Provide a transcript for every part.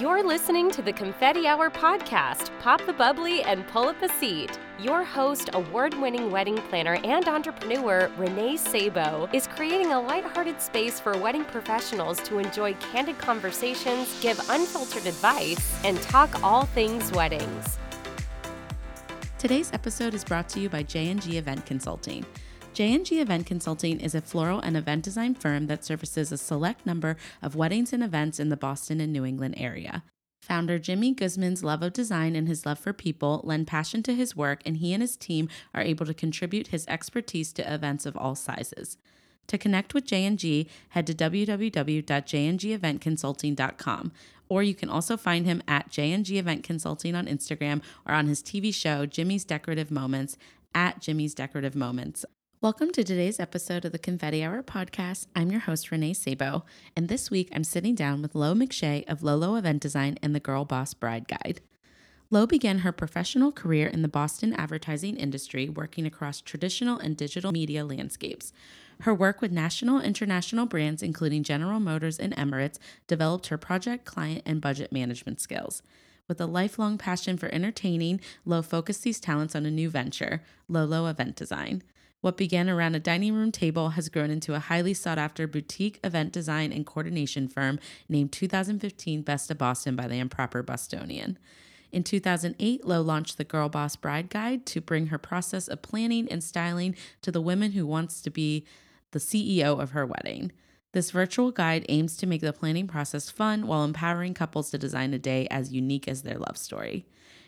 You're listening to the Confetti Hour podcast. Pop the bubbly and pull up a seat. Your host, award winning wedding planner and entrepreneur Renee Sabo, is creating a lighthearted space for wedding professionals to enjoy candid conversations, give unfiltered advice, and talk all things weddings. Today's episode is brought to you by J&G Event Consulting. J&G Event Consulting is a floral and event design firm that services a select number of weddings and events in the Boston and New England area. Founder Jimmy Guzman's love of design and his love for people lend passion to his work, and he and his team are able to contribute his expertise to events of all sizes. To connect with J&G, head to www.jngeventconsulting.com, or you can also find him at J&G Event Consulting on Instagram or on his TV show Jimmy's Decorative Moments at Jimmy's Decorative Moments. Welcome to today's episode of the Confetti Hour podcast. I'm your host, Renee Sabo, and this week I'm sitting down with Lo McShay of Lolo Event Design and the Girl Boss Bride Guide. Lo began her professional career in the Boston advertising industry, working across traditional and digital media landscapes. Her work with national international brands, including General Motors and Emirates, developed her project, client, and budget management skills. With a lifelong passion for entertaining, Lo focused these talents on a new venture, Lolo Event Design. What began around a dining room table has grown into a highly sought after boutique event design and coordination firm named 2015 Best of Boston by the Improper Bostonian. In 2008, Lo launched the Girl Boss Bride Guide to bring her process of planning and styling to the woman who wants to be the CEO of her wedding. This virtual guide aims to make the planning process fun while empowering couples to design a day as unique as their love story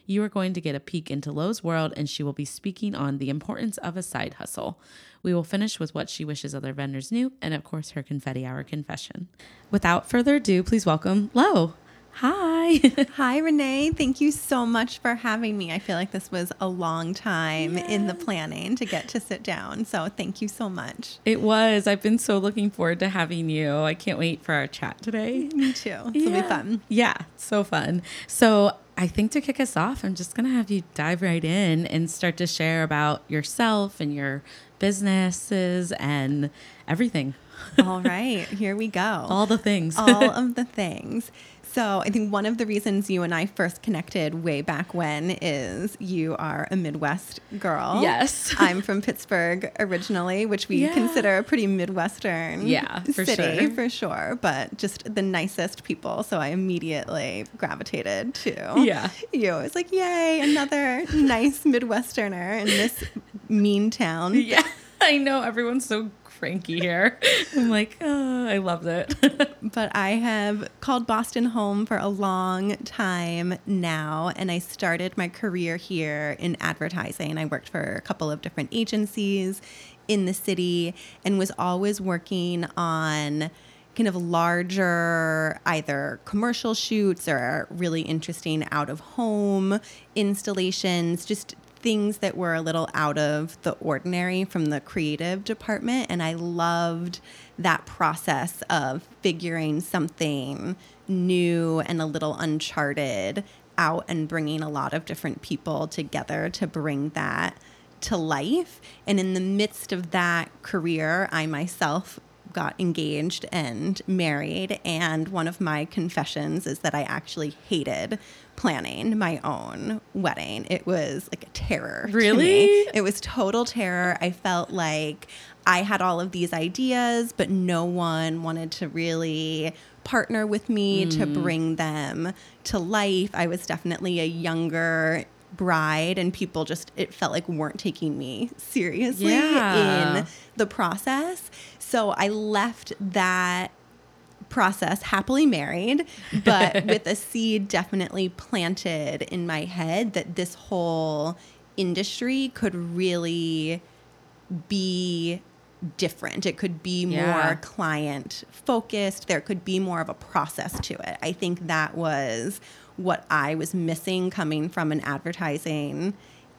you are going to get a peek into Lo's world, and she will be speaking on the importance of a side hustle. We will finish with what she wishes other vendors knew, and of course, her confetti hour confession. Without further ado, please welcome Lo. Hi. Hi, Renee. Thank you so much for having me. I feel like this was a long time yeah. in the planning to get to sit down. So thank you so much. It was. I've been so looking forward to having you. I can't wait for our chat today. Me too. This yeah. be fun. Yeah, so fun. So I think to kick us off, I'm just going to have you dive right in and start to share about yourself and your businesses and everything. All right, here we go. All the things. All of the things. So I think one of the reasons you and I first connected way back when is you are a Midwest girl. Yes. I'm from Pittsburgh originally, which we yeah. consider a pretty Midwestern yeah, for city sure. for sure, but just the nicest people. So I immediately gravitated to yeah. you. It's like, yay, another nice Midwesterner in this mean town. Yeah. I know everyone's so Frankie here. I'm like, oh, I loved it. but I have called Boston home for a long time now, and I started my career here in advertising. I worked for a couple of different agencies in the city and was always working on kind of larger either commercial shoots or really interesting out of home installations just things that were a little out of the ordinary from the creative department. And I loved that process of figuring something new and a little uncharted out and bringing a lot of different people together to bring that to life. And in the midst of that career, I myself got engaged and married. And one of my confessions is that I actually hated planning my own wedding. It was like a terror. Really? It was total terror. I felt like I had all of these ideas, but no one wanted to really partner with me mm. to bring them to life. I was definitely a younger bride and people just it felt like weren't taking me seriously yeah. in the process. So I left that process happily married, but with a seed definitely planted in my head that this whole industry could really be different. It could be yeah. more client focused. There could be more of a process to it. I think that was what I was missing coming from an advertising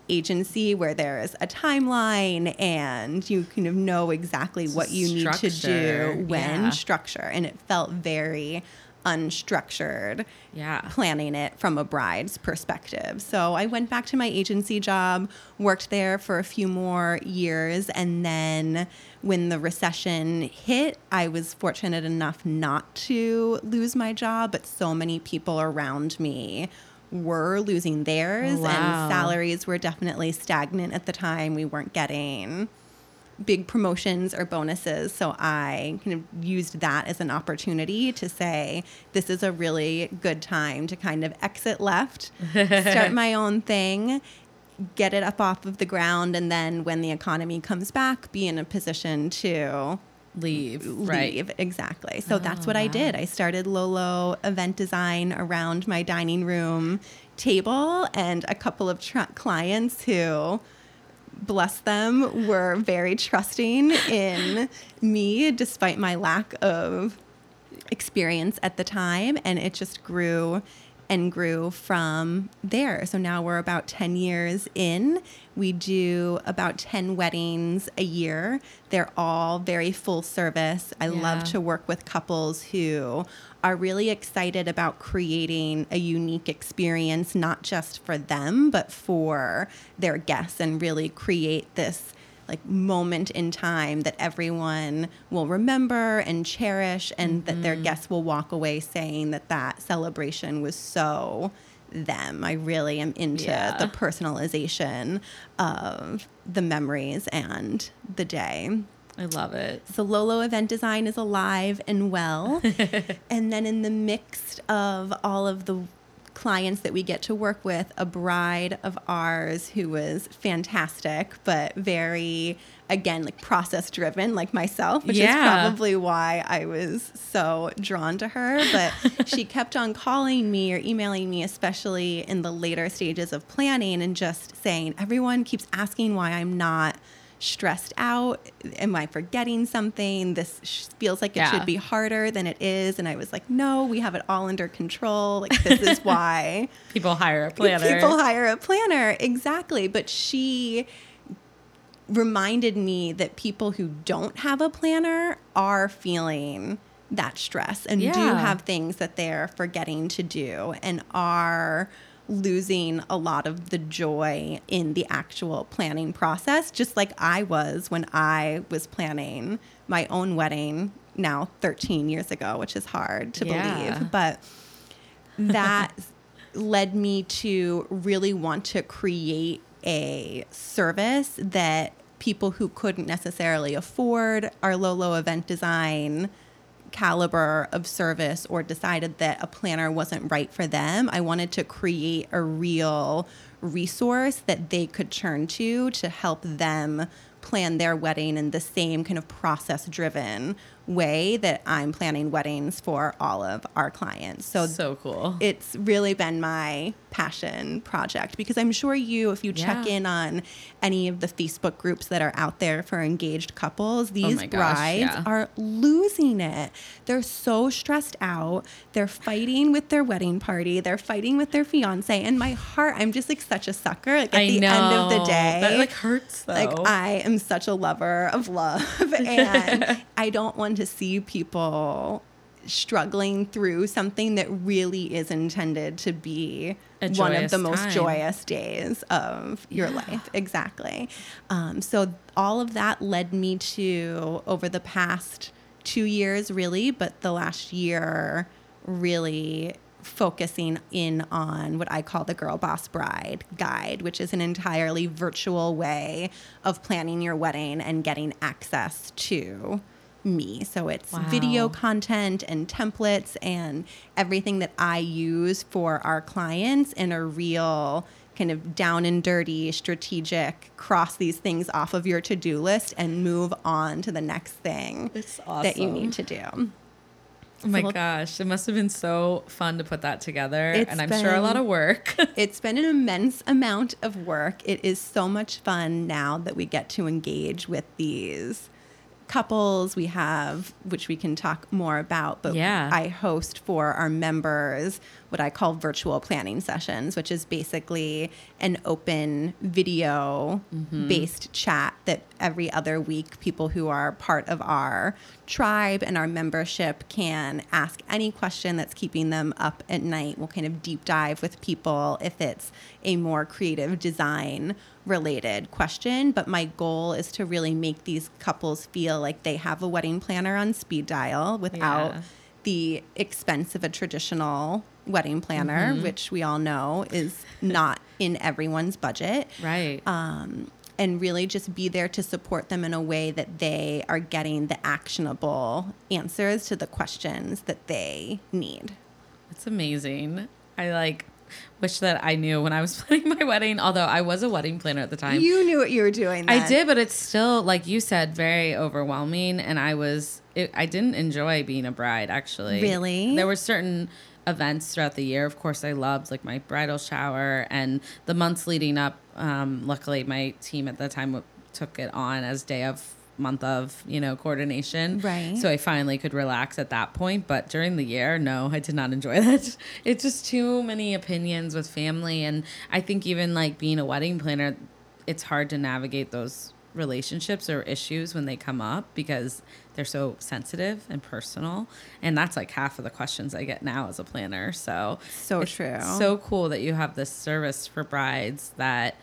agency where there is a timeline and you kind of know exactly what you structure. need to do when yeah. structure and it felt very unstructured Yeah. planning it from a bride's perspective. So I went back to my agency job, worked there for a few more years, and then when the recession hit, I was fortunate enough not to lose my job, but so many people around me were losing theirs Wow. and salaries were definitely stagnant at the time. We weren't getting big promotions or bonuses. So I kind of used that as an opportunity to say, this is a really good time to kind of exit left, start my own thing, get it up off of the ground, and then when the economy comes back, be in a position to Leave. Right. Exactly. So that's Oh, what I ah. did. I started Lolo event design around my dining room table, and a couple of tr- clients who, bless them, were very trusting in me despite my lack of experience at the time. And it just grew and grew from there. So now we're about 10 years in. We do about 10 weddings a year. They're all very full service. I Yeah. love to work with couples who are really excited about creating a unique experience, not just for them, but for their guests, and really create this like moment in time that everyone will remember and cherish and that their mm-hmm. guests will walk away saying that that celebration was so them i really am into Yeah. the personalization of the memories and the day I love it. so Lolo event design is alive and well. and then in the mix of all of the clients that we get to work with, a bride of ours who was fantastic, but very again like process driven like myself, which Yeah. is probably why I was so drawn to her, but she kept on calling me or emailing me especially in the later stages of planning and just saying everyone keeps asking why I'm not stressed out? Am I forgetting something? This sh- feels like it Yeah. should be harder than it is. And I was like, no, we have it all under control. Like, this is why People hire a planner. people hire a planner. Exactly. But she reminded me that people who don't have a planner are feeling that stress and do have things that they're forgetting to do and are losing a lot of the joy in the actual planning process just like I was when I was planning my own wedding now 13 years ago which is hard to Yeah. believe but that led me to really want to create a service that people who couldn't necessarily afford our Lolo event design caliber of service or decided that a planner wasn't right for them, I wanted to create a real resource that they could turn to to help them plan their wedding in the same kind of process driven way that I'm planning weddings for all of our clients. So, So cool. it's really been my passion project because I'm sure you, if you check in on any of the Facebook groups that are out there for engaged couples, oh these Oh gosh, brides yeah. are losing it. They're so stressed out. They're fighting with their wedding party. They're fighting with their fiance. And my heart, I'm just like such a sucker. Like at I the know. end of the day, That like hurts though. like I am such a lover of love and I don't want to see people struggling through something that really is intended to be one of the most time. joyous days of your life. Exactly. Um, so all of that led me to over the past two years really but the last year really focusing in on what I call the Girl Boss Bride Guide, which is an entirely virtual way of planning your wedding and getting access to me. So it's Wow. video content and templates and everything that I use for our clients in a real kind of down and dirty strategic cross these things off of your to-do list and move on to the next thing It's that you need to do. oh my we'll- gosh, it must have been so fun to put that together, and I'm sure a lot of work. It's been an immense amount of work. It is so much fun now that we get to engage with these couples. We have, which we can talk more about, but Yeah. I host for our members what I call virtual planning sessions, which is basically an open video mm-hmm. based chat that every other week people who are part of our tribe and our membership can ask any question that's keeping them up at night. We'll kind of deep dive with people if it's a more creative design related question. But my goal is to really make these couples feel like they have a wedding planner on speed dial without Yeah. the expense of a traditional wedding planner, Mm-hmm. which we all know is not in everyone's budget. Right. Um, and really just be there to support them in a way that they are getting the actionable answers to the questions that they need. It's amazing. I like wish that I knew when I was planning my wedding, although I was a wedding planner at the time. You knew what you were doing. I did, but it's still like you said, very overwhelming, and I was it, I didn't enjoy being a bride. Actually, Really? there were certain events throughout the year. Of course, I loved like my bridal shower and the months leading up. Um, luckily, my team at the time took it on as day of month of you know coordination Right. so i finally could relax at that point but during the year no i did not enjoy that it's just too many opinions with family and i think even like being a wedding planner it's hard to navigate those relationships or issues when they come up because they're so sensitive and personal and that's like half of the questions i get now as a planner so So true. so cool that you have this service for brides that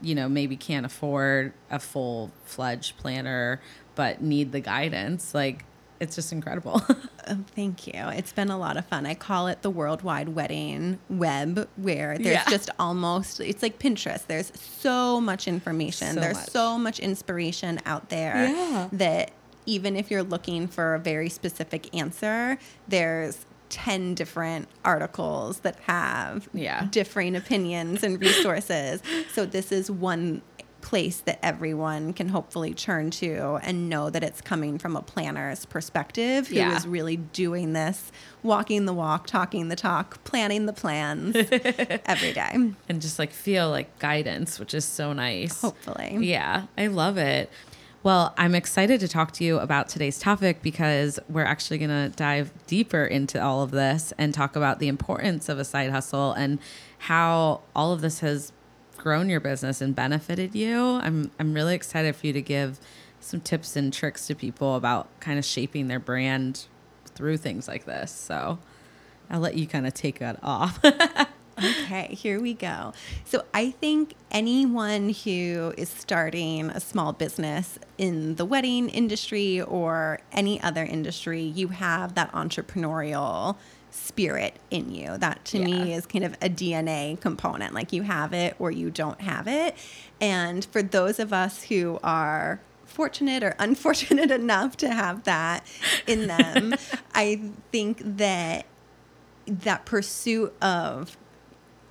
you know maybe can't afford a full-fledged planner but need the guidance like it's just incredible Oh, thank you. It's been a lot of fun. I call it the worldwide wedding web, where there's Yeah. just almost, it's like Pinterest. There's so much information, So there's much. so much inspiration out there Yeah. that even if you're looking for a very specific answer, there's 10 different articles that have Yeah. differing opinions and resources. so this is one place that everyone can hopefully turn to and know that it's coming from a planner's perspective who is Yeah. really doing this, walking the walk, talking the talk, planning the plans every day. and just like feel like guidance which is so nice Hopefully. Yeah, I love it. Well, I'm excited to talk to you about today's topic because we're actually going to dive deeper into all of this and talk about the importance of a side hustle and how all of this has grown your business and benefited you. I'm I'm really excited for you to give some tips and tricks to people about kind of shaping their brand through things like this. So, I'll let you kind of take that off. Okay, here we go. So I think anyone who is starting a small business in the wedding industry or any other industry, you have that entrepreneurial spirit in you. That to me is kind of a DNA component. Like you have it or you don't have it. And for those of us who are fortunate or unfortunate enough to have that in them, I think that that pursuit of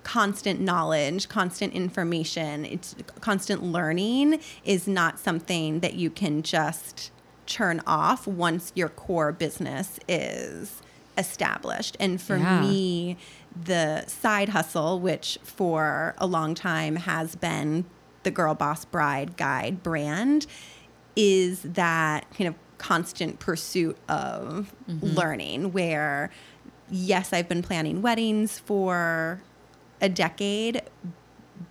constant knowledge, constant information, it's constant learning is not something that you can just turn off once your core business is established. And for Yeah. me, the side hustle, which for a long time has been the Girl Boss Bride Guide brand, is that kind of constant pursuit of mm-hmm. learning where yes, I've been planning weddings for a decade,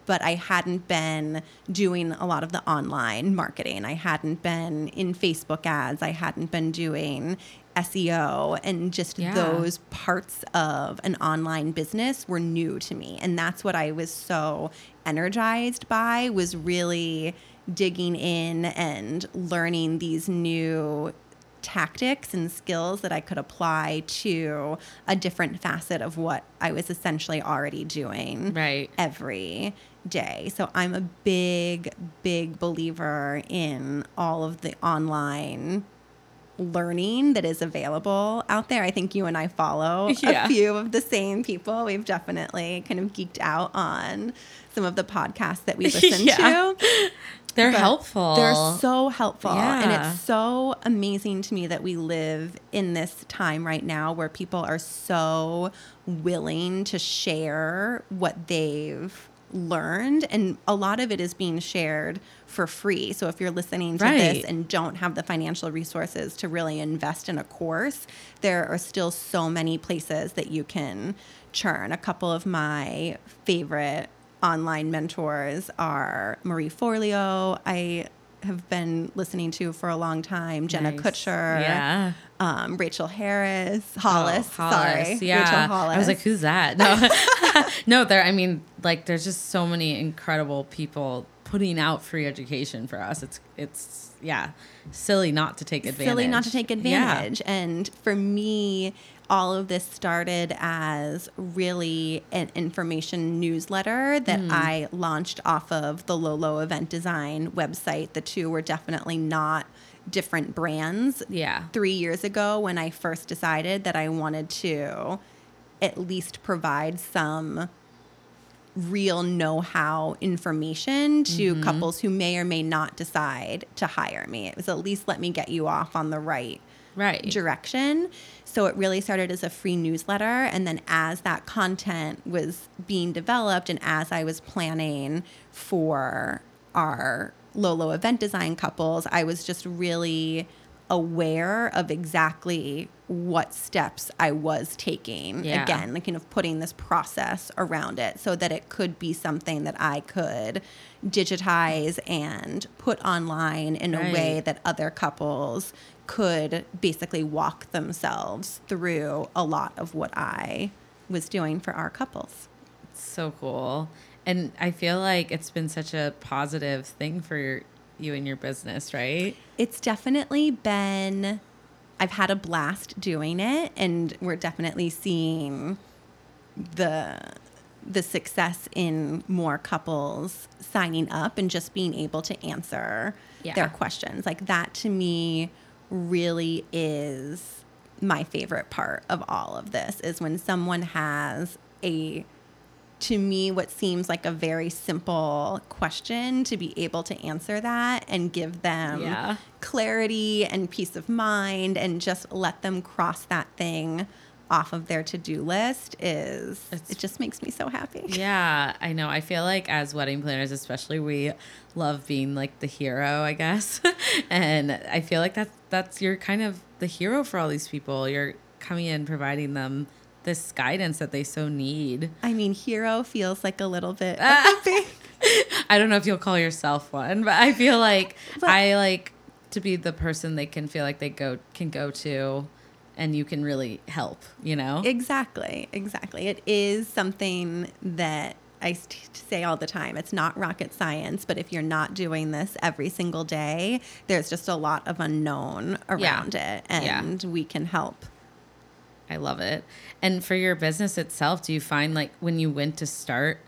but I hadn't been doing a lot of the online marketing. I hadn't been in Facebook ads. I hadn't been doing SEO and just Yeah. those parts of an online business were new to me. And that's what I was so energized by was really digging in and learning these new tactics and skills that I could apply to a different facet of what I was essentially already doing Right. every day. So I'm a big, big believer in all of the online learning that is available out there. I think you and I follow Yeah. a few of the same people. We've definitely kind of geeked out on some of the podcasts that we listen Yeah. to. They're But helpful. They're so helpful. And it's so amazing to me that we live in this time right now where people are so willing to share what they've learned and a lot of it is being shared for free so if you're listening to Right. this and don't have the financial resources to really invest in a course there are still so many places that you can churn a couple of my favorite online mentors are marie forleo i have been listening to for a long time jenna Nice. kutcher Yeah. um, Rachel Harris, Hollis. Oh, Sorry, Yeah. Rachel Hollis. I was like, who's that? No, no. There. I mean, like, there's just so many incredible people putting out free education for us. It's it's yeah, silly not to take advantage. silly not to take Yeah. advantage. And for me, all of this started as really an information newsletter that Hmm. I launched off of the Lolo Event Design website. The two were definitely not different brands. Yeah. Three years ago, when I first decided that I wanted to at least provide some real know-how information to couples who may or may not decide to hire me. It was at least let me get you off on the right Right. direction. So it really started as a free newsletter. And then as that content was being developed and as I was planning for our Lolo event design couples, I was just really aware of exactly what steps I was taking. Yeah. Again, like kind of putting this process around it so that it could be something that I could digitize and put online in a way that other couples could basically walk themselves through a lot of what I was doing for our couples. So cool. And I feel like it's been such a positive thing for your, you and your business, right? It's definitely been I've had a blast doing it and we're definitely seeing the the success in more couples signing up and just being able to answer Yeah. their questions. Like that to me really is my favorite part of all of this is when someone has a to me what seems like a very simple question to be able to answer that and give them Yeah. clarity and peace of mind and just let them cross that thing off of their to-do list is It's- it just makes me so happy. Yeah, I know. I feel like as wedding planners, especially, we love being like the hero, I guess. and I feel like that's that's you're kind of the hero for all these people. You're coming in providing them this guidance that they so need. I mean, hero feels like a little bit ah. big- I don't know if you'll call yourself one, but I feel like But- I like to be the person they can feel like they go can go to and you can really help, you know? Exactly, exactly. It is something that I say all the time. It's not rocket science, but if you're not doing this every single day, there's just a lot of unknown around it, Yeah. and we can help. I love it. And for your business itself, do you find like when you went to start,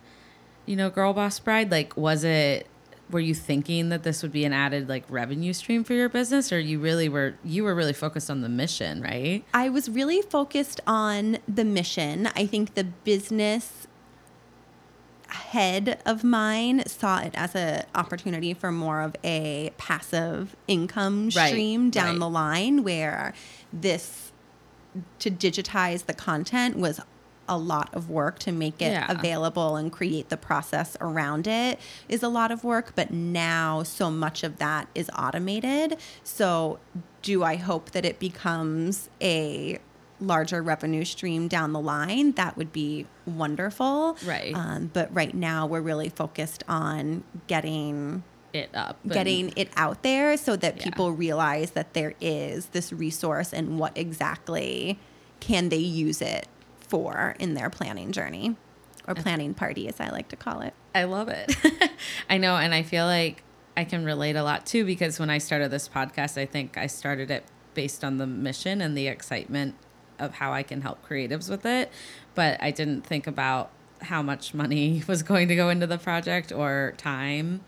you know, Girl Boss Bride, like was it were you thinking that this would be an added like revenue stream for your business or you really were you were really focused on the mission, right? I was really focused on the mission. I think the business head of mine saw it as an opportunity for more of a passive income Right, stream down right. the line where this to digitize the content was a lot of work to make it Yeah. available and create the process around it is a lot of work but now so much of that is automated so do i hope that it becomes a larger revenue stream down the line that would be wonderful Right. um, but right now we're really focused on getting It up. getting it out there so that Yeah. people realize that there is this resource and what exactly can they use it for in their planning journey or planning party as I like to call it. I love it. I know, and I feel like I can relate a lot too because when I started this podcast, I think I started it based on the mission and the excitement of how I can help creatives with it, but I didn't think about how much money was going to go into the project or time.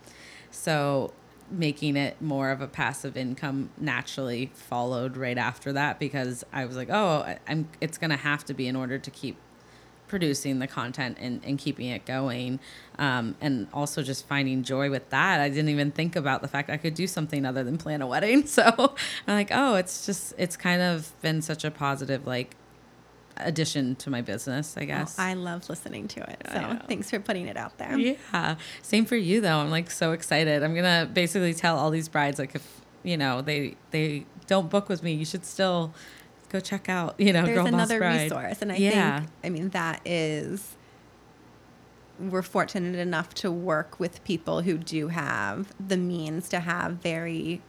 So making it more of a passive income naturally followed right after that because I was like, oh, I'm it's going to have to be in order to keep producing the content and, and keeping it going um, and also just finding joy with that i didn't even think about the fact i could do something other than plan a wedding so i'm like oh it's just it's kind of been such a positive like addition to my business, I guess. I love listening to it. So thanks for putting it out there. Yeah. Same for you though. I'm like so excited. I'm gonna basically tell all these brides like if you know they they don't book with me, you should still go check out you know There's Girl Boss another Bride. resource. And I yeah. think, I mean, that is, we're fortunate enough to work with people who do have the means to have very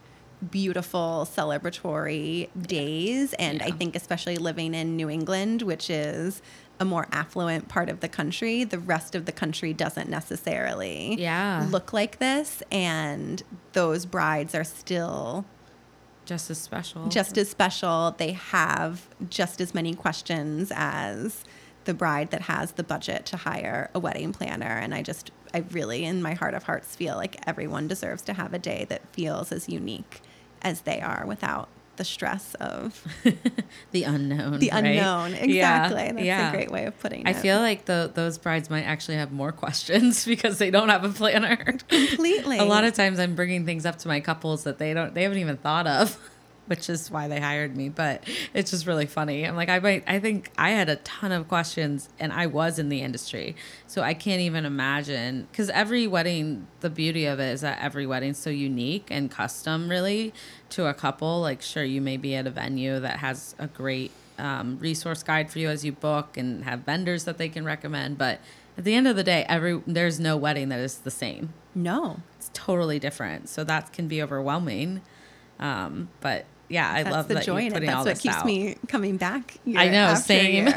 beautiful celebratory days. And I think, especially living in New England, which is a more affluent part of the country, the rest of the country doesn't necessarily Yeah. look like this. And those brides are still just as special. just as special. They have just as many questions as the bride that has the budget to hire a wedding planner. And I just, I really, in my heart of hearts, feel like everyone deserves to have a day that feels as unique as they are without the stress of the unknown. the right? unknown. Yeah, Exactly. That's yeah. a great way of putting I it. I feel like the, those brides might actually have more questions because they don't have a planner. completely. a lot of times I'm bringing things up to my couples that they don't they haven't even thought of, which is why they hired me. But it's just really funny. I'm like I might I think I had a ton of questions and I was in the industry. So I can't even imagine cuz every wedding the beauty of it is that every wedding's so unique and custom really to a couple. Like sure you may be at a venue that has a great um, resource guide for you as you book and have vendors that they can recommend, but at the end of the day, every there's no wedding that is the same no. it's totally different. So that can be overwhelming. Um, but yeah, I That's love the that joy in it. That's what keeps out. me coming back. I know, same.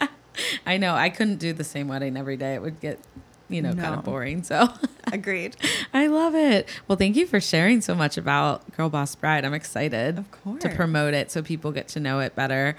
I know I couldn't do the same wedding every day. It would get, you know, kind of boring. So Agreed. I love it. Well, thank you for sharing so much about Girl Boss Bride. I'm excited Of course. to promote it so people get to know it better.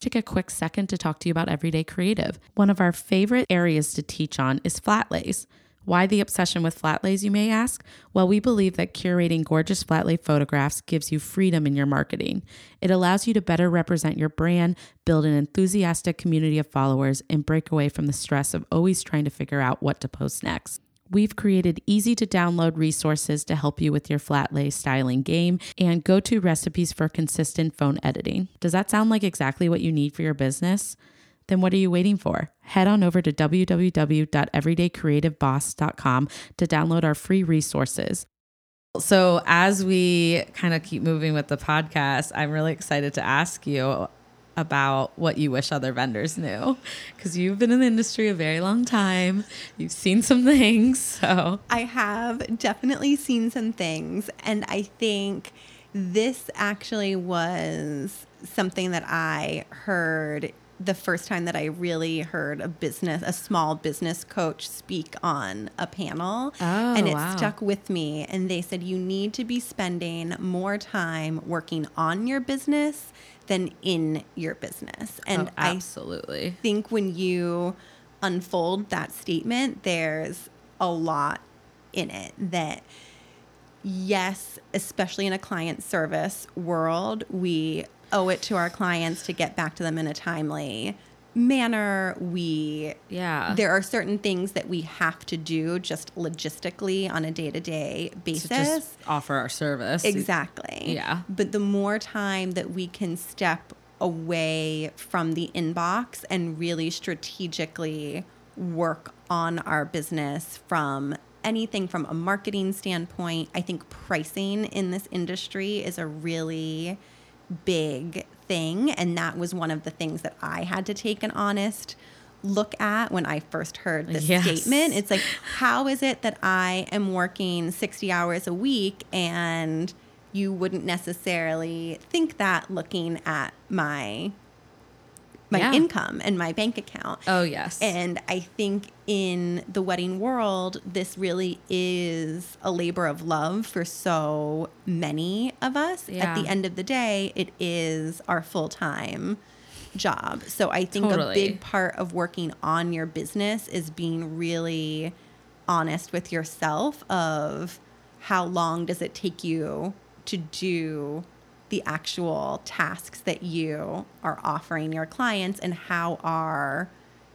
Take a quick second to talk to you about Everyday Creative. One of our favorite areas to teach on is flat lays. Why the obsession with flat lays, you may ask? Well, we believe that curating gorgeous flat lay photographs gives you freedom in your marketing. It allows you to better represent your brand, build an enthusiastic community of followers, and break away from the stress of always trying to figure out what to post next. We've created easy to download resources to help you with your flat lay styling game and go to recipes for consistent phone editing. Does that sound like exactly what you need for your business? Then what are you waiting for? Head on over to www.everydaycreativeboss.com to download our free resources. So, as we kind of keep moving with the podcast, I'm really excited to ask you about what you wish other vendors knew because you've been in the industry a very long time. You've seen some things. So, I have definitely seen some things, and I think this actually was something that I heard the first time that I really heard a business, a small business coach speak on a panel. Oh, and it wow. stuck with me. And they said, you need to be spending more time working on your business than in your business. Oh, and oh, I absolutely. think when you unfold that statement, there's a lot in it that, yes, especially in a client service world, we owe it to our clients to get back to them in a timely manner. We Yeah. there are certain things that we have to do just logistically on a day to day to basis. just offer our service. Exactly. Yeah. But the more time that we can step away from the inbox and really strategically work on our business from anything from a marketing standpoint, I think pricing in this industry is a really big thing. And that was one of the things that I had to take an honest look at when I first heard this Yes. statement. It's like, how is it that I am working 60 hours a week and you wouldn't necessarily think that looking at my my Yeah. income and my bank account. Oh, yes. And I think in the wedding world, this really is a labor of love for so many of us. At the end of the day, it is our full time job. So I think a big part of working on your business is being really honest with yourself of how long does it take you to do the actual tasks that you are offering your clients and how are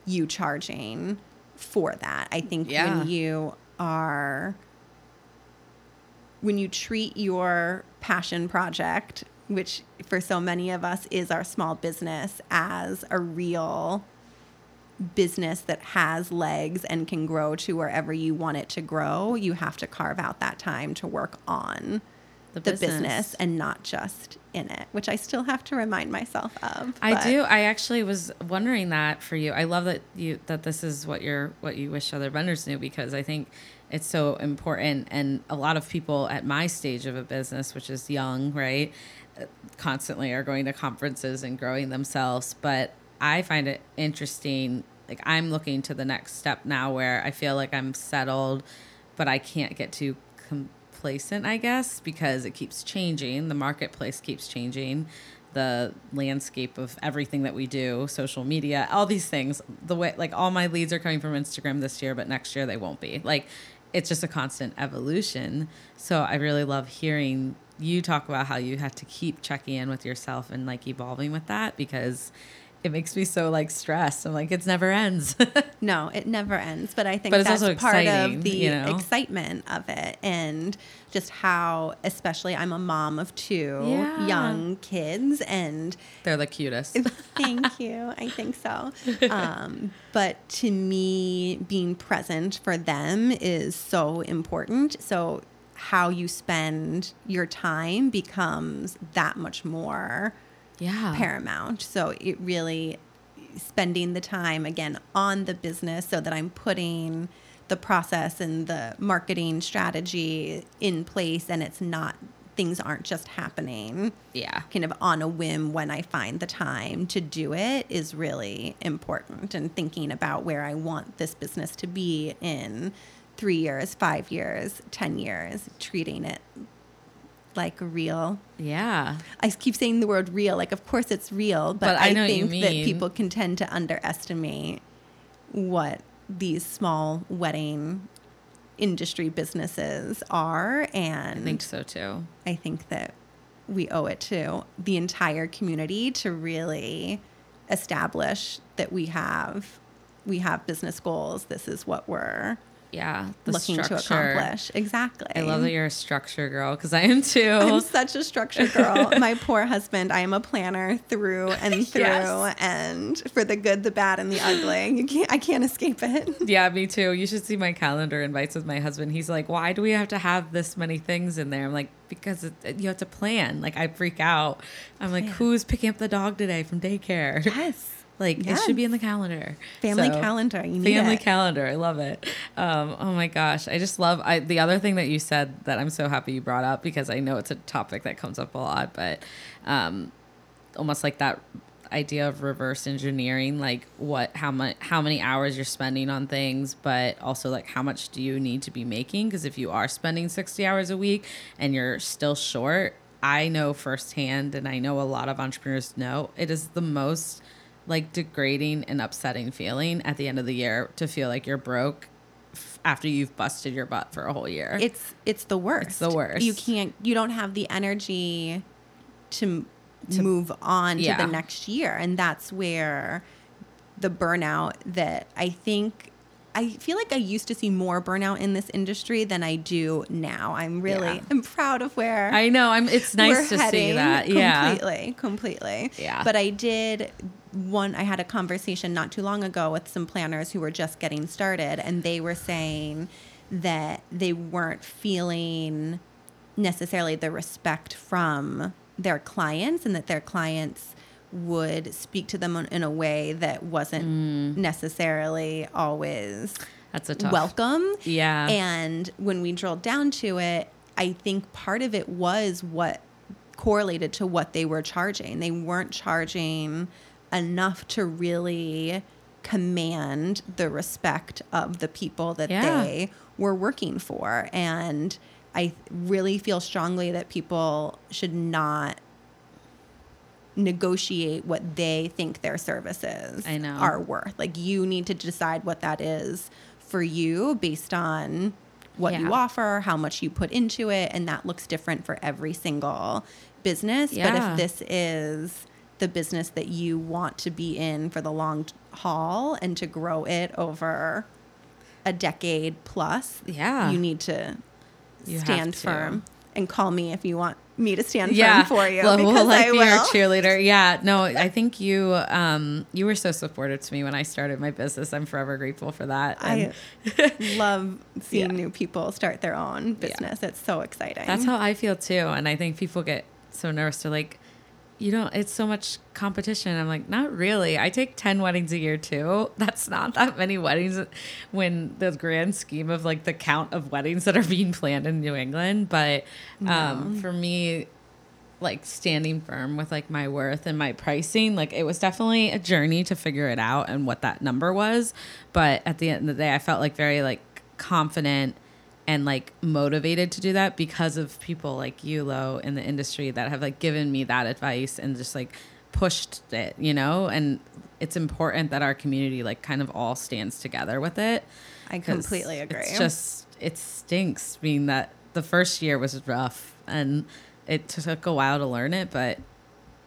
you charging for that i think Yeah. when you are when you treat your passion project, which for so many of us is our small business, as a real business that has legs and can grow to wherever you want it to grow, you have to carve out that time to work on The the, business. business. and not just in it, which I still have to remind myself of. I but- do. I actually was wondering that for you. I love that you that this is what you're what you wish other vendors knew because I think it's so important and a lot of people at my stage of a business, which is young, right, constantly are going to conferences and growing themselves, but I find it interesting like I'm looking to the next step now where I feel like I'm settled, but I can't get too complacent, I guess, because it keeps changing. The marketplace keeps changing. The landscape of everything that we do, social media, all these things. The way, like, all my leads are coming from Instagram this year, but next year they won't be. Like, it's just a constant evolution. So I really love hearing you talk about how you have to keep checking in with yourself and like evolving with that because it makes me so like stressed. I'm like, it never ends. No, it never ends. But I think But that's part exciting, of the you know? excitement of it and just how, especially, I'm a mom of two Yeah. young kids, and They're the cutest. thank you. I think so. Um, but to me, being present for them is so important. So, how you spend your time becomes that much more Yeah. paramount. So it really spending the time again on the business so that I'm putting the process and the marketing strategy in place and it's not things aren't just happening Yeah. kind of on a whim when I find the time to do it is really important and thinking about where I want this business to be in 3 years, 5 years, 10 years, treating it like real Yeah. I keep saying the word real. Like, of course it's real, but, But I I, know think that people can tend to underestimate what these small wedding industry businesses are. And I think so too. I think that we owe it to the entire community to really establish that we have we have business goals. This is what we're Yeah. The looking to accomplish. Exactly. I love that you're a structure girl because I am too. I'm such a structure girl. My poor husband, I am a planner through and through, Yes. and for the good, the bad, and the ugly. You can't, I can't escape it. yeah, me too. You should see my calendar invites with my husband. He's like, "Why do we have to have this many things in there?" I'm like, "Because it, you have to plan." Like I freak out. I'm like. "Who's picking up the dog today from daycare?" Yes. Like it should be in the calendar. Family So- calendar. Family it. calendar. I love it. Um, oh my gosh, I just love. I the other thing that you said that I'm so happy you brought up because I know it's a topic that comes up a lot, but um, almost like that idea of reverse engineering, like what how much how many hours you're spending on things, but also like how much do you need to be making? Because if you are spending 60 hours a week and you're still short, I know firsthand, and I know a lot of entrepreneurs know it is the most like degrading and upsetting feeling at the end of the year to feel like you're broke after you've busted your butt for a whole year. It's it's the worst. the worst. You can't. You don't have the energy to, move on yeah. to the next year, and that's where the burnout that I think. I feel like I used to see more burnout in this industry than I do now. I'm really Yeah. I'm proud of where I know. I'm. It's nice to see that. Yeah. completely completely Yeah. but i did one i had a conversation not too long ago with some planners who were just getting started and they were saying that they weren't feeling necessarily the respect from their clients and that their clients would speak to them in a way that wasn't Mm. necessarily always That's a tough. welcome Yeah. and when we drilled down to it, I think part of it was what correlated to what they were charging. They weren't charging enough to really command the respect of the people that Yeah. they were working for. And I really feel strongly that people should not negotiate what they think their services I know. are worth. Like you need to decide what that is for you based on what Yeah. you offer, how much you put into it, and that looks different for every single business. But if this is the business that you want to be in for the long haul and to grow it over a decade plus, Yeah. you need to You stand to. firm. and call me if you want me to stand yeah. firm for you Well, because we'll like I be will. your cheerleader. Yeah. No, I think you um you were so supportive to me when I started my business. I'm forever grateful for that. I love seeing Yeah. new people start their own business. It's so exciting. that's how I feel too. And I think people get so nervous. They're like, you know, it's so much competition. I'm like, not really. I take 10 weddings a year too. That's not that many weddings when the grand scheme of like the count of weddings that are being planned in New England. But um, for me, like standing firm with like my worth and my pricing, like it was definitely a journey to figure it out and what that number was. But at the end of the day, I felt like very like confident and like motivated to do that because of people like you, Lo, in the industry that have like given me that advice and just like pushed it, you know? And it's important that our community like kind of all stands together with it. I completely agree. It's just it stinks being that the first year was rough and it took a while to learn it, but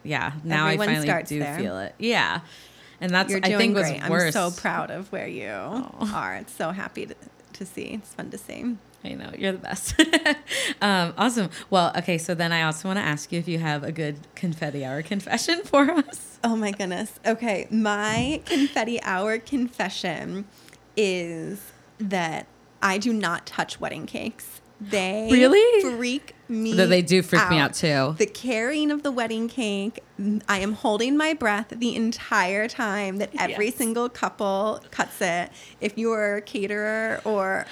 yeah, now Everyone I finally do there. feel it. Yeah. And that's You're I think was great. worse. I'm so proud of where you oh. are. It's so happy to, to see. It's fun to see. I know you're the best. um, awesome. Well, okay. So then I also want to ask you if you have a good confetti hour confession for us. Oh my goodness. Okay, my confetti hour confession is that I do not touch wedding cakes. They Really? freak me. Though they do freak me out, too. The carrying of the wedding cake, I am holding my breath the entire time that every Yes. single couple cuts it. If you are a caterer or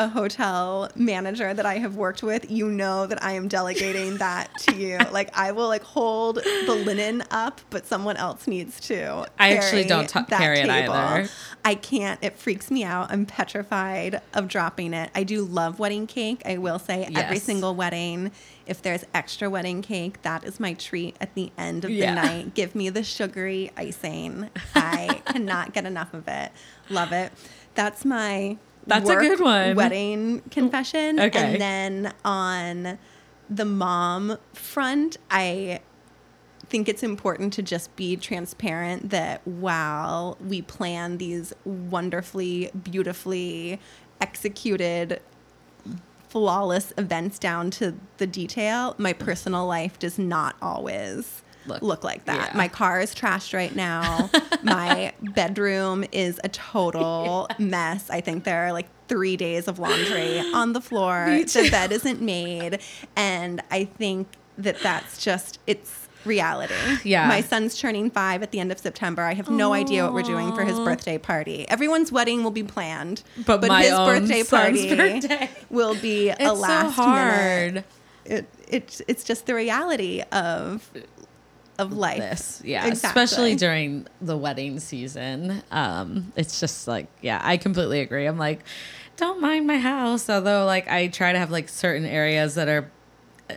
a hotel manager that I have worked with, you know that I am delegating that to you. Like I will like hold the linen up, but someone else needs to. I actually don't t- that carry it table. either. I can't. It freaks me out. I'm petrified of dropping it. I do love wedding cake. I will say every single wedding, if there's extra wedding cake, that is my treat at the end of Yeah. the night. Give me the sugary icing. I cannot get enough of it. Love it. That's my That's a good one. Wedding confession. Okay. And then on the mom front, I think it's important to just be transparent that while we plan these wonderfully, beautifully executed, flawless events down to the detail, my personal life does not always Look, look, like that. yeah. My car is trashed right now. my bedroom is a total mess. I think there are like three days of laundry on the floor. The bed isn't made. And I think that that's just, it's reality. Yeah. My son's turning five at the end of September. I have no idea what we're doing for his birthday party. Everyone's wedding will be planned, But my his birthday party birthday. will be It's a last so hard. minute. It, it's it's just the reality of of life. This, yeah, Exactly. especially during the wedding season. Um, it's just like, yeah, I completely agree. I'm like, don't mind my house, although like I try to have like certain areas that are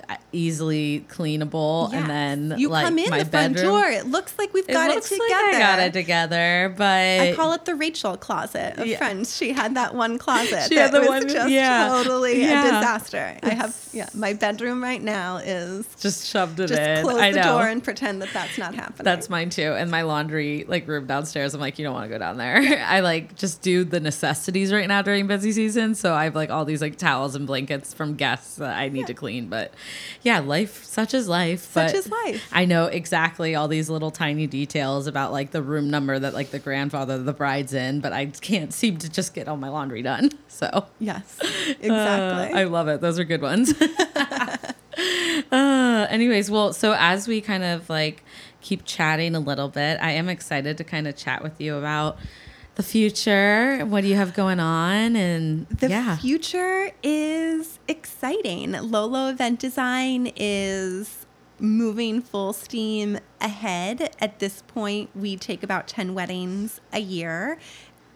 Uh, easily cleanable, Yes. and then you like come in the front bedroom. door. It looks like we've got it, looks together. like I got it together, but I call it the Rachel closet of Yeah. friends. She had that one closet She that had the was one- just yeah. totally Yeah. a disaster. I have yeah, my bedroom right now is just shoved it just in. close I the know. door and pretend that that's not happening. That's mine too. And my laundry like room downstairs. I'm like, you don't want to go down there. I like just do the necessities right now during busy season. So I have like all these like towels and blankets from guests that I need to clean. But yeah, life such is life. Such is life. I know exactly all these little tiny details about like the room number that like the grandfather of the bride's in, but I can't seem to just get all my laundry done. So yes, uh, exactly. I love it. Those are good ones. uh, anyways, well, so as we kind of like keep chatting a little bit, I am excited to kind of chat with you about the future. What do you have going on? And The yeah, future is exciting. Lolo Event Design is moving full steam ahead. At this point, we take about 10 weddings a year.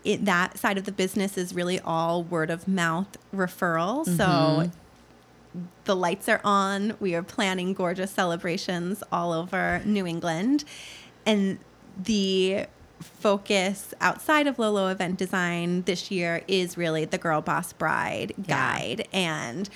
It, that side of the business is really all word of mouth referral. So mm-hmm. the lights are on. We are planning gorgeous celebrations all over New England. And the focus outside of Lolo event design this year is really the Girl Boss Bride Yeah. guide and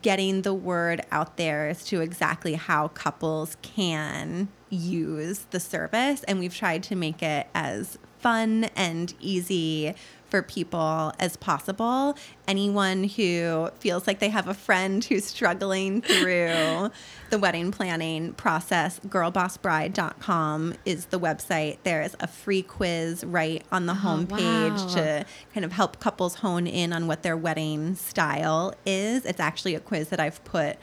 getting the word out there as to exactly how couples can use the service. And we've tried to make it as fun and easy for people as possible. Anyone who feels like they have a friend who's struggling through the wedding planning process, girlbossbride.com is the website. There's a free quiz right on the Oh, homepage wow. to kind of help couples hone in on what their wedding style is. It's actually a quiz that I've put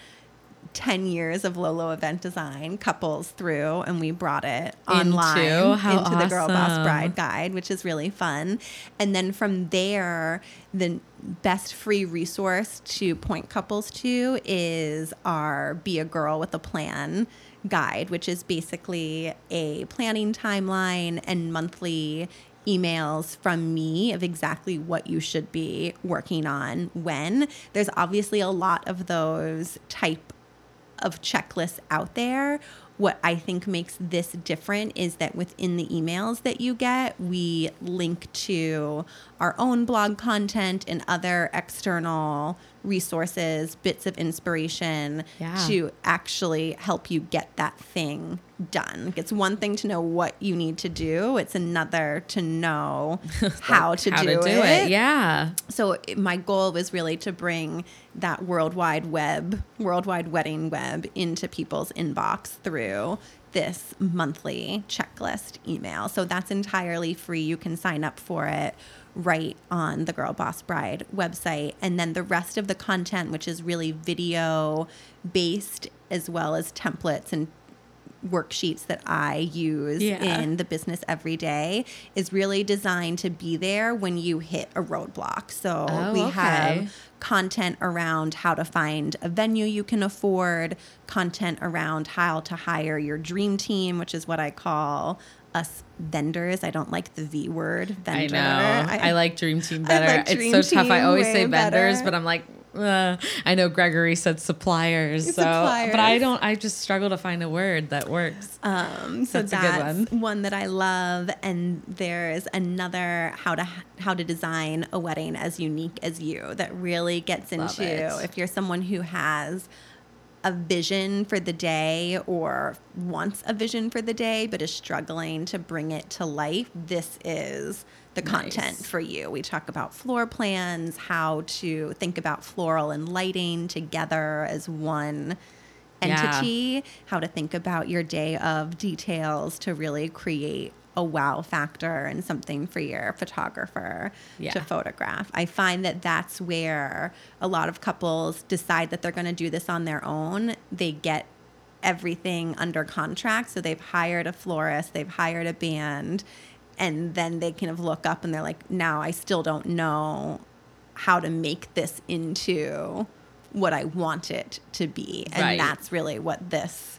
10 years of Lolo event design couples through and we brought it Into? online How into the Girl Boss. Bride guide, which is really fun. And then from there, the best free resource to point couples to is our Be a Girl with a Plan guide, which is basically a planning timeline and monthly emails from me of exactly what you should be working on when. There's obviously a lot of those type of checklists out there. What I think makes this different is that within the emails that you get, we link to our own blog content and other external resources, bits of inspiration Yeah. to actually help you get that thing done. It's one thing to know what you need to do, it's another to know how to How do, to do it. Yeah. so it- my goal was really to bring that worldwide web, worldwide wedding web into people's inbox through this monthly checklist email. So that's entirely free. You can sign up for it right on the Girl Boss Bride website. And then the rest of the content, which is really video based as well as templates and worksheets that I use Yeah. in the business every day is really designed to be there when you hit a roadblock. So Oh, we okay. have content around how to find a venue you can afford, content around how to hire your dream team, which is what I call us vendors. I don't like the V word, vendor. I know. I, like Dream Team better. like it's Dream so tough. I always say vendors, better. but I'm like, uh, I know Gregory said suppliers, so but I don't. I just struggle to find a word that works. Um, so That's that's, good one. that I love, and there's another how to how to design a wedding as unique as you that really gets Love into it. if you're someone who has a vision for the day or wants a vision for the day but is struggling to bring it to life. This is the content Nice. for you. We talk about floor plans, how to think about floral and lighting together as one Yeah. entity, how to think about your day of details to really create a wow factor and something for your photographer Yeah. to photograph. I find that that's where a lot of couples decide that they're going to do this on their own. They get everything under contract. So they've hired a florist, they've hired a band, and then they kind of look up and they're like, now I still don't know how to make this into what I want it to be. And Right. that's really what this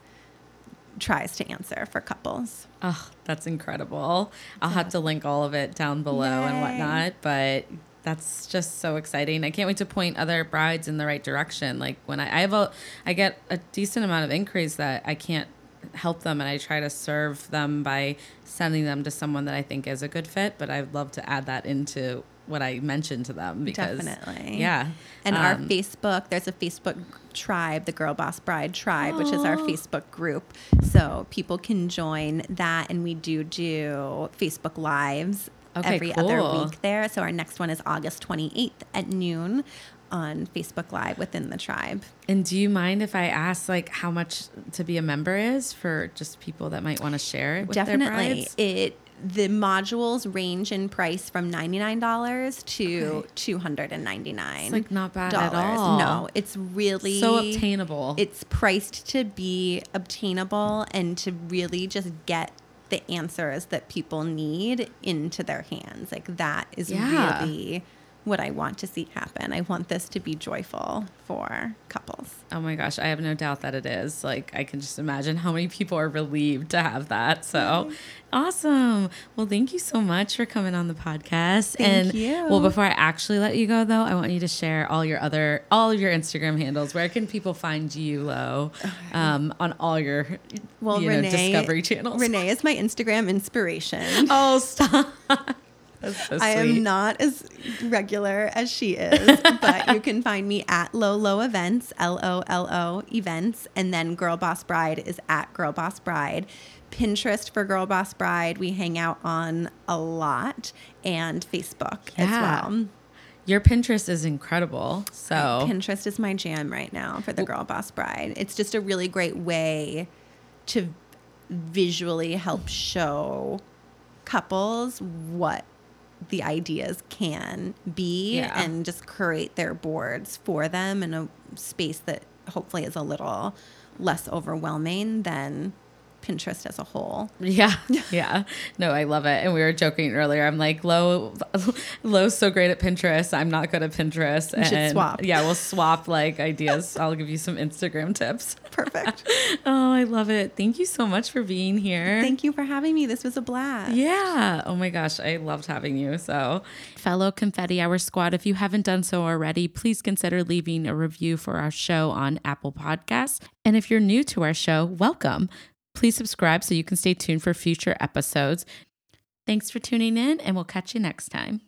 tries to answer for couples. Oh, that's incredible. I'll have to link all of it down below and whatnot, but that's just so exciting. I can't wait to point other brides in the right direction. Like when I, I have a, I get a decent amount of inquiries that I can't help them and I try to serve them by sending them to someone that I think is a good fit, but I'd love to add that into what I mentioned to them because Definitely. yeah. And our Um, Facebook, there's a Facebook tribe, the Girl Boss Bride tribe, which is our Facebook group. So people can join that. And we do do Facebook Lives Okay, every cool. other week there. So our next one is August 28th at noon on Facebook Live within the tribe. And do you mind if I ask like how much to be a member is for just people that might want to share it with their Definitely. It the modules range in price from $99 to Okay. 299 It's like not bad at all. No, it's really so obtainable. It's priced to be obtainable and to really just get the answers that people need into their hands. Like that is Yeah. really what I want to see happen. I want this to be joyful for couples. Oh my gosh, I have no doubt that it is. Like, I can just imagine how many people are relieved to have that. So awesome. Well, thank you so much for coming on the podcast. Thank and you. well, before I actually let you go though, I want you to share all your other all of your Instagram handles. Where can people find you, Lo? Um, on all your Well, you know, Renee, discovery channels. Renee is my Instagram inspiration. Oh, stop. So I am not as regular as she is, but you can find me at Lolo Events, L O L O Events, and then Girl Boss Bride is at Girl Boss Bride. Pinterest for Girl Boss Bride, we hang out on a lot, and Facebook Yeah. as well. Your Pinterest is incredible. So Pinterest is my jam right now for the Girl Boss Bride. It's just a really great way to visually help show couples what the ideas can be Yeah. and just create their boards for them in a space that hopefully is a little less overwhelming than Pinterest as a whole. Yeah. Yeah. No, I love it. And we were joking earlier. I'm like, Lo, Lo's so great at Pinterest. I'm not good at Pinterest. We should and swap. Yeah, we'll swap like ideas. I'll give you some Instagram tips. Perfect. Oh, I love it. Thank you so much for being here. Thank you for having me. This was a blast. Yeah. Oh my gosh. I loved having you. So, fellow Confetti Hour Squad, if you haven't done so already, please consider leaving a review for our show on Apple Podcasts. And if you're new to our show, welcome. Please subscribe so you can stay tuned for future episodes. Thanks for tuning in, and we'll catch you next time.